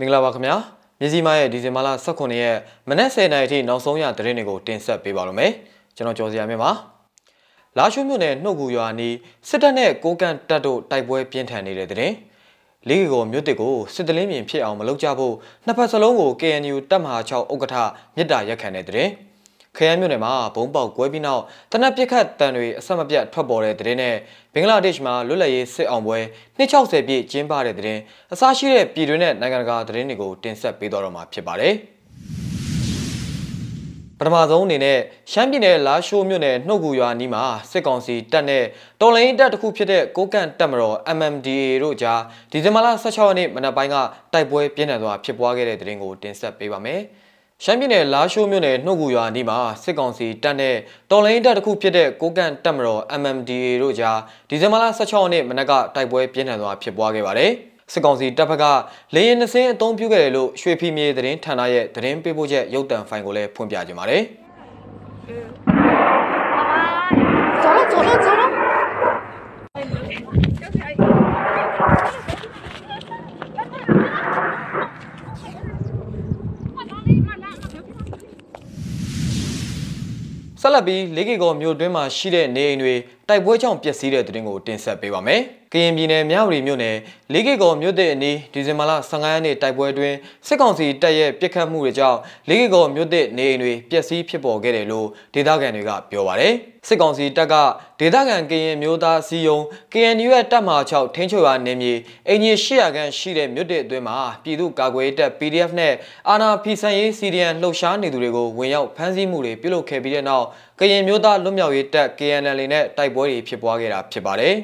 မင်္ဂလာပါခင်ဗျာမြစည်းမရဲ့ဒီဇင်ဘာလ18ရက်မနက်10:00နာရီထိနောက်ဆုံးရသတင်းတွေကိုတင်ဆက်ပေးပါရမယ်ကျွန်တော်ကျော်စရာမြင့်ပါလာရှိုးမြို့နယ်နှုတ်ကူရွာနီးစစ်တပ်နဲ့ကိုကန့်တပ်တို့တိုက်ပွဲပြင်းထန်နေတဲ့တဲ့လေးကီကိုမြို့တစ်ကိုစစ်တလင်းမြင်ဖြစ်အောင်မလုပ်ကြဖို့နှစ်ဖက်စလုံးကို KNU တပ်မဟာ6ဥက္ကဋ္ဌမြစ်တာရက်ခံတဲ့တဲ့ ခရမ်းမြို့နယ်မှာဘုံပေါက်ကွဲပြီးနောက်တနက်ပစ်ခတ်တန်တွေအဆက်မပြတ်ထွက်ပေါ်တဲ့တဲ့နဲ့ဘင်္ဂလားဒေ့ရှ်မှာလွတ်လပ်ရေးစစ်အောင်ပွဲ260ပြည့်ကျင်းပတဲ့တဲ့အစားရှိတဲ့ပြည်တွင်းနဲ့နိုင်ငံတကာသတင်းတွေကိုတင်ဆက်ပေးတော့မှာဖြစ်ပါတယ်။ပထမဆုံးအနေနဲ့ရှမ်းပြည်နယ်လာရှိုးမြို့နယ်နှုတ်ကူရွာနီးမှာစစ်ကောင်စီတပ်နဲ့တော်လိုင်းတပ်တစ်ခုဖြစ်တဲ့ကိုကန့်တပ်မတော် MMDA တို့ကြားဒီဇင်ဘာလ16ရက်နေ့မနက်ပိုင်းကတိုက်ပွဲပြင်းထန်စွာဖြစ်ပွားခဲ့တဲ့တဲ့တင်ကိုတင်ဆက်ပေးပါမယ်။ ရှမ်းပြည်နယ်လာရှိုးမြို့နယ်နှုတ်ကူရွာနီးမှာစစ်ကောင်စီတပ်နဲ့တော်လိုင်းတပ်တစ်ခုဖြစ်တဲ့ကိုကန့်တပ်မတော် MMDA တို့ကြားဒီဇင်ဘာလ16ရက်နေ့မနက်ကတိုက်ပွဲပြင်းထန်စွာဖြစ်ပွားခဲ့ပါတယ်။စစ်ကောင်စီတပ်ဖက်ကလေရင်နှစင်းအုံပြုခဲ့တယ်လို့ရွှေဖီမြေသတင်းဌာနရဲ့သတင်းပေးပို့ချက်ရုပ်သံဖိုင်ကိုလည်းဖွင့်ပြကြပါမယ်။ ဆက်လက်ပြီးလေးကီကောမြို့တွင်းမှာရှိတဲ့နေအိမ်တွေတိုက်ပွဲကြောင့်ပျက်စီးတဲ့တဲ့တင်ကိုတင်ဆက်ပေးပါမယ်။ကရင်ပြည်နယ်မြဝတီမြို့နယ်လေးကီကောမြို့တဲ့အနီးဒီဇင်ဘာလ15ရက်နေ့တိုက်ပွဲတွင်စစ်ကောင်စီတပ်ရဲ့ပစ်ခတ်မှုတွေကြောင့်လေးကီကောမြို့တဲ့နေအိမ်တွေပျက်စီးဖြစ်ပေါ်ခဲ့တယ်လို့ဒေသခံတွေကပြောပါရယ်။စစ်ကောင်စီတပ်ကဒေသခံကရင်မျိုးသားစီယုံ KNU ရဲ့တပ်မ6ထိန်းချုပ်ရာနေမြေအင်ဂျင်800ခန့်ရှိတဲ့မြို့တဲ့အတွင်းမှာပြည်သူ့ကာကွယ်တပ် PDF နဲ့အာနာဖီဆန်ရေး CDN လှုပ်ရှားနေသူတွေကိုဝင်ရောက်ဖမ်းဆီးမှုတွေပြုလုပ်ခဲ့ပြီးတဲ့နောက်ကရင်မျိုးသားလွတ်မြောက်ရေးတပ် KNL နဲ့တိုက်ပွဲတွေဖြစ်ပွားခဲ့တာဖြစ်ပါတယ်။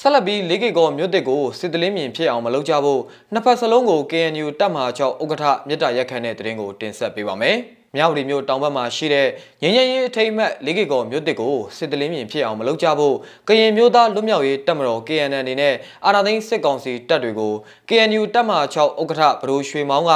ဆက်လက်ပြီးလေးကေကောမြို့တစ်ကိုစစ်တလင်းမြင်ဖြစ်အောင်မလုပ်ကြဖို့နှစ်ဖက်စလုံးကို KNU တပ်မဟာ6ဥက္ကဋ္ဌမြစ်တာရက်ခန့်တဲ့တရင်ကိုတင်ဆက်ပေးပါမယ်။မြောက်ရီမြို့တောင်ဘက်မှာရှိတဲ့ငင်းငယ်ရေးအထိမ်းအမှတ်လေးကေကောမြို့တစ်ကိုစစ်တလင်းမြင်ဖြစ်အောင်မလုပ်ကြဖို့ကရင်မျိုးသားလွတ်မြောက်ရေးတပ်မတော် KNN အနေနဲ့အာဏာသိမ်းစစ်ကောင်စီတပ်တွေကို KNU တပ်မဟာ6ဥက္ကဋ္ဌဘရိုရွှေမောင်းက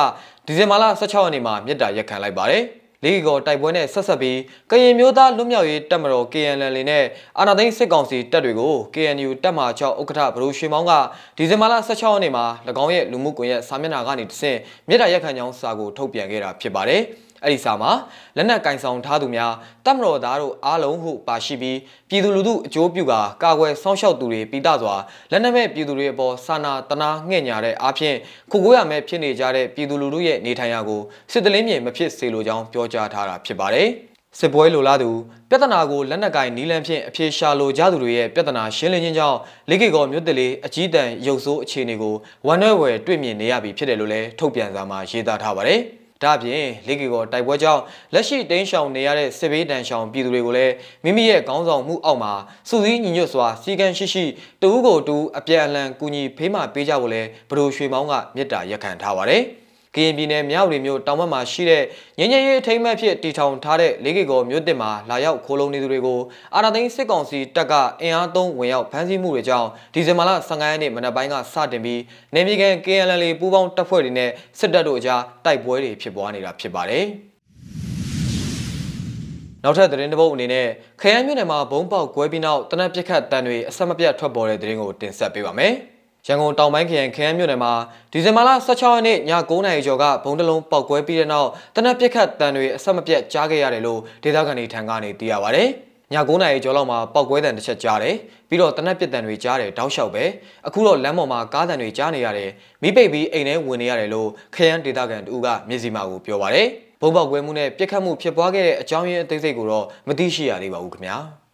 ဒီဇင်ဘာလ16ရက်နေ့မှာမြစ်တာရက်ခန့်လိုက်ပါတယ်။ လေးကောတိုက်ပွဲနဲ့ဆက်ဆက်ပြီးကရင်မျိုးသားလွတ်မြောက်ရေးတပ်မတော် KNL နဲ့အာဏာသိမ်းစစ်ကောင်စီတပ်တွေကို KNU တပ်မ6ဥက္ကဋ္ဌဘရိုရွှေမောင်းကဒီဇင်ဘာလ16ရက်နေ့မှာ၎င်းရဲ့လူမှုကွန်ရက်စာမျက်နှာကနေတဆင့်မြေတားရက်ခံကြောင်းစာကိုထုတ်ပြန်ခဲ့တာဖြစ်ပါတယ်။ အဲ့ဒီစာမှာလက်နက်ကင်ဆောင်ထားသူများတပ်မတော်သားတို့အားလုံးဟုပါရှိပြီးပြည်သူလူထုအကျိုးပြုကာကာကွယ်စောင့်ရှောက်သူတွေပိတစွာလက်နက်မဲ့ပြည်သူတွေအပေါ်စာနာတနာငှဲ့ညာတဲ့အားဖြင့်ခုကိုရမဲ့ဖြစ်နေကြတဲ့ပြည်သူလူထုရဲ့နေထိုင်ရာကိုစစ်တလင်းမြေမဖြစ်စေလိုကြောင်းပြောကြားထားတာဖြစ်ပါတယ်စစ်ပွဲလိုလားသူပြဿနာကိုလက်နက်ကင်နီးလန်းဖြင့်အပြေရှာလိုကြသူတွေရဲ့ပြဿနာရှင်းလင်းခြင်းကြောင့်လေးကေကောမြို့တလေးအကြီးတန်းရုပ်ဆိုးအခြေအနေကိုဝန်ရွယ်ဝယ်တွေ့မြင်နေရပြီဖြစ်တယ်လို့လည်းထုတ်ပြန်စာမှာရေးသားထားပါတယ်။ ဒါအပြင်လေးကီကောတိုက်ပွဲကြောင့်လက်ရှိတိန်းရှောင်နေရတဲ့စစ်ဘေးတန်ရှောင်ပြည်သူတွေကိုလည်းမိမိရဲ့ခေါင်းဆောင်မှုအောက်မှာစုစည်းညီညွတ်စွာစီကံရှိရှိတူးကိုတူးအပြန်အလှန်ကူညီဖေးမှပေးကြဖို့လည်းဘရိုရွှေမောင်းကမြစ်တာရက်ခံထားပါတယ်။ ကရင်ပြည်နယ်မြောက်ရီမြို့တောင်ဘက်မှာရှိတဲ့ငញ្ញရေးအထိမ်းအမှတ်ဖြစ်တီထောင်ထားတဲ့လေးကေကောမြို့တစ်မှာလာရောက်ခိုးလုံနေသူတွေကိုအာနာသိန်းစစ်ကောင်စီတပ်ကအင်အားသုံးဝင်ရောက်ဖမ်းဆီးမှုတွေကြောင့်ဒီဇင်ဘာလ15ရက်နေ့မနက်ပိုင်းကစတင်ပြီးနေပြည်တော် KNL ပူးပေါင်းတပ်ဖွဲ့တွေနဲ့စစ်တပ်တို့အကြားတိုက်ပွဲတွေဖြစ်ပွားနေတာဖြစ်ပါတယ်။နောက်ထပ်သတင်းတစ်ပုဒ်အနေနဲ့ခရမ်းမြို့နယ်မှာဘုံပေါက်ကွဲပြီးနောက်တနက်ပြက်ခတ်တန်တွေအဆက်မပြတ်ထွက်ပေါ်တဲ့သတင်းကိုတင်ဆက်ပေးပါမယ်။ ရန်ကုန်တောင်ပိုင်းခရိုင်ခရမ်းမြို့နယ်မှာဒီဇင်ဘာလ16ရက်နေ့ည9:00နာရီကျော်ကဘုံတလုံးပောက်ကွဲပြီးတဲ့နောက်တနက်ပစ်ခတ်တံတွေအဆက်မပြတ်ကြားခဲ့ရတယ်လို့ဒေသခံတွေထံကနေသိရပါဗျ။ည9:00နာရီကျော်လောက်မှာပောက်ကွဲတံတစ်ချက်ကြားတယ်။ပြီးတော့တနက်ပစ်တံတွေကြားတယ်တောက်လျှောက်ပဲ။အခုတော့လမ်းပေါ်မှာကားတံတွေကြားနေရတယ်။မိပိတ်ပြီးအိမ်ထဲဝင်နေရတယ်လို့ခရမ်းဒေသခံတူကမျက်စိမှကိုပြောပါဗျ။ဘုံပေါက်ကွဲမှုနဲ့ပြစ်ခတ်မှုဖြစ်ပွားခဲ့တဲ့အကြောင်းရင်းအသေးစိတ်ကိုတော့မသိရှိရသေးပါဘူးခင်ဗျာ။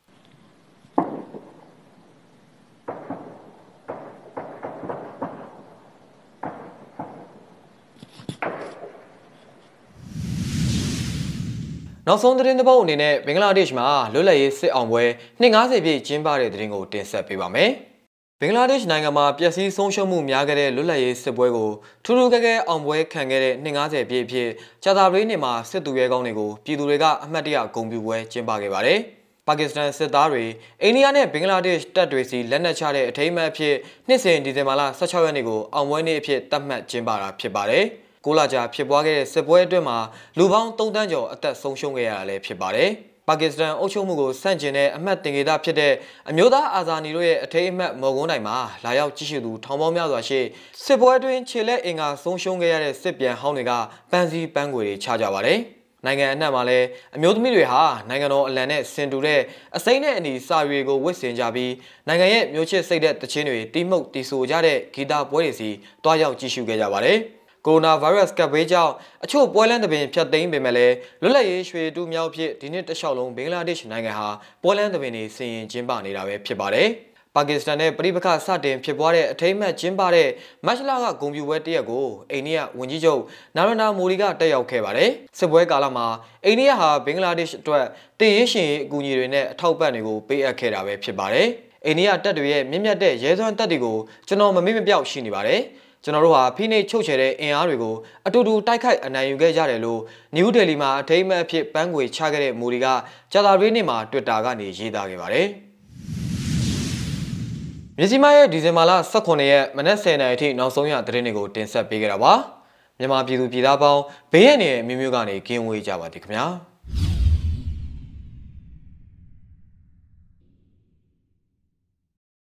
နောက်ဆုံးသတင်းတစ်ပုဒ်အနေနဲ့ဘင်္ဂလားဒေ့ရှ်မှာလွတ်လပ်ရေးစစ်အောင်ပွဲ250ပြည့်ကျင်းပတဲ့သတင်းကိုတင်ဆက်ပေးပါမယ်။ဘင်္ဂလားဒေ့ရှ်နိုင်ငံမှာပျက်စီးဆုံးရှုံးမှုများခဲ့တဲ့လွတ်လပ်ရေးစစ်ပွဲကိုထူးထူးကဲကဲအောင်ပွဲခံခဲ့တဲ့250ပြည့်အဖြစ်ကြာသာပတေးနေ့မှာစစ်သူရဲကောင်းတွေကိုပြည်သူတွေကအမှတ်တရဂုဏ်ပြုပွဲကျင်းပခဲ့ပါတယ်။ပါကစ္စတန်စစ်သားတွေအိန္ဒိယနဲ့ဘင်္ဂလားဒေ့ရှ်တပ်တွေစီလက်နက်ချတဲ့အထိမ်းအမှတ်အဖြစ်နှစ်စဉ်ဒီဇင်ဘာလ16ရက်နေ့ကိုအောင်ပွဲနေ့အဖြစ်သတ်မှတ်ကျင်းပတာဖြစ်ပါတယ်။ 6လကြာဖြစ်ပွားခဲ့တဲ့စစ်ပွဲအတွင်းမှာလူပေါင်း3တန်းကျော်အသက်ဆုံးရှုံးခဲ့ရတာလည်းဖြစ်ပါတယ်။ပါကစ္စတန်အုပ်ချုပ်မှုကိုဆန့်ကျင်တဲ့အမတ်တင်ကေတာဖြစ်တဲ့အမျိုးသားအာဇာနည်တို့ရဲ့အထိတ်အမှတ်မော်ကွန်းတိုင်မှာလာရောက်ကြည့်ရှုသူထောင်ပေါင်းများစွာရှိစစ်ပွဲတွင်ခြေလက်အင်ကာဆုံးရှုံးခဲ့ရတဲ့စစ်ပြန်ဟောင်းတွေကပန်းစည်းပန်းခွေတွေချကြပါတယ်။နိုင်ငံအနှံ့မှာလည်းအမျိုးသမီးတွေဟာနိုင်ငံတော်အလံနဲ့ဆင်တူတဲ့အစိမ့်နဲ့အနီစာရွေကိုဝတ်ဆင်ကြပြီးနိုင်ငံရဲ့မျိုးချစ်စိတ်တဲ့တခြင်းတွေတိမှုတ်တီဆိုကြတဲ့ဂီတပွဲတွေစီတွားရောက်ကြည့်ရှုခဲ့ကြပါတယ်။ ကိုရိုနာဗိုင်းရပ်စ်ကပ်ဘေးကြောင့်အချို့ပွဲလန်းသဘင်ဖြတ်သိမ်းပေမဲ့လည်းလွတ်လပ်ရေးရွှေတူးမြောက်ဖြစ်ဒီနှစ်တစ်လျှောက်လုံးဘင်္ဂလားဒေ့ရှ်နိုင်ငံဟာပွဲလန်းသဘင်တွေစီရင်ကျင်းပနေတာပဲဖြစ်ပါတယ်။ပါကစ္စတန်နဲ့ပြည်ပခစတင်ဖြစ်ပွားတဲ့အထိမ်းအမှတ်ကျင်းပတဲ့မတ်လကဂုံပြူပွဲတရက်ကိုအိန္ဒိယဝန်ကြီးချုပ်နာရနာမိုဒီကတက်ရောက်ခဲ့ပါတယ်။စစ်ပွဲကာလမှာအိန္ဒိယဟာဘင်္ဂလားဒေ့ရှ်အတွက်တည်ရင်းရှင်အကူအညီတွေနဲ့အထောက်ပံ့တွေကိုပေးအပ်ခဲ့တာပဲဖြစ်ပါတယ်။အိန္ဒိယတပ်တွေရဲ့မြင့်မြတ်တဲ့ရဲစွမ်းတပ်တွေကိုကျွန်တော်မမေ့မပြောက်ရှိနေပါတယ်။ ကျွန်တော်တို့ဟာဖိနှိပ်ချုပ်ချယ်တဲ့အင်အားတွေကိုအတူတူတိုက်ခိုက်အနိုင်ယူခဲ့ကြတယ်လို့နယူးဒေလီမှာအထိမ်းအမှတ်အဖြစ်ပန်းခွေချခဲ့တဲ့မူဒီကကြာသာရေးနေ့မှာ Twitter ကနေရေးသားခဲ့ပါတယ်။မြစီမရဲ့ဒီဇင်ဘာလ18ရက်မနက်10:00နာရီထိနောက်ဆုံးရသတင်းတွေကိုတင်ဆက်ပေးခဲ့တာပါ။မြန်မာပြည်သူပြည်သားပေါင်းဘေးရန်တွေအမျိုးမျိုးကနေကင်းဝေးကြပါသည်ခင်ဗျာ။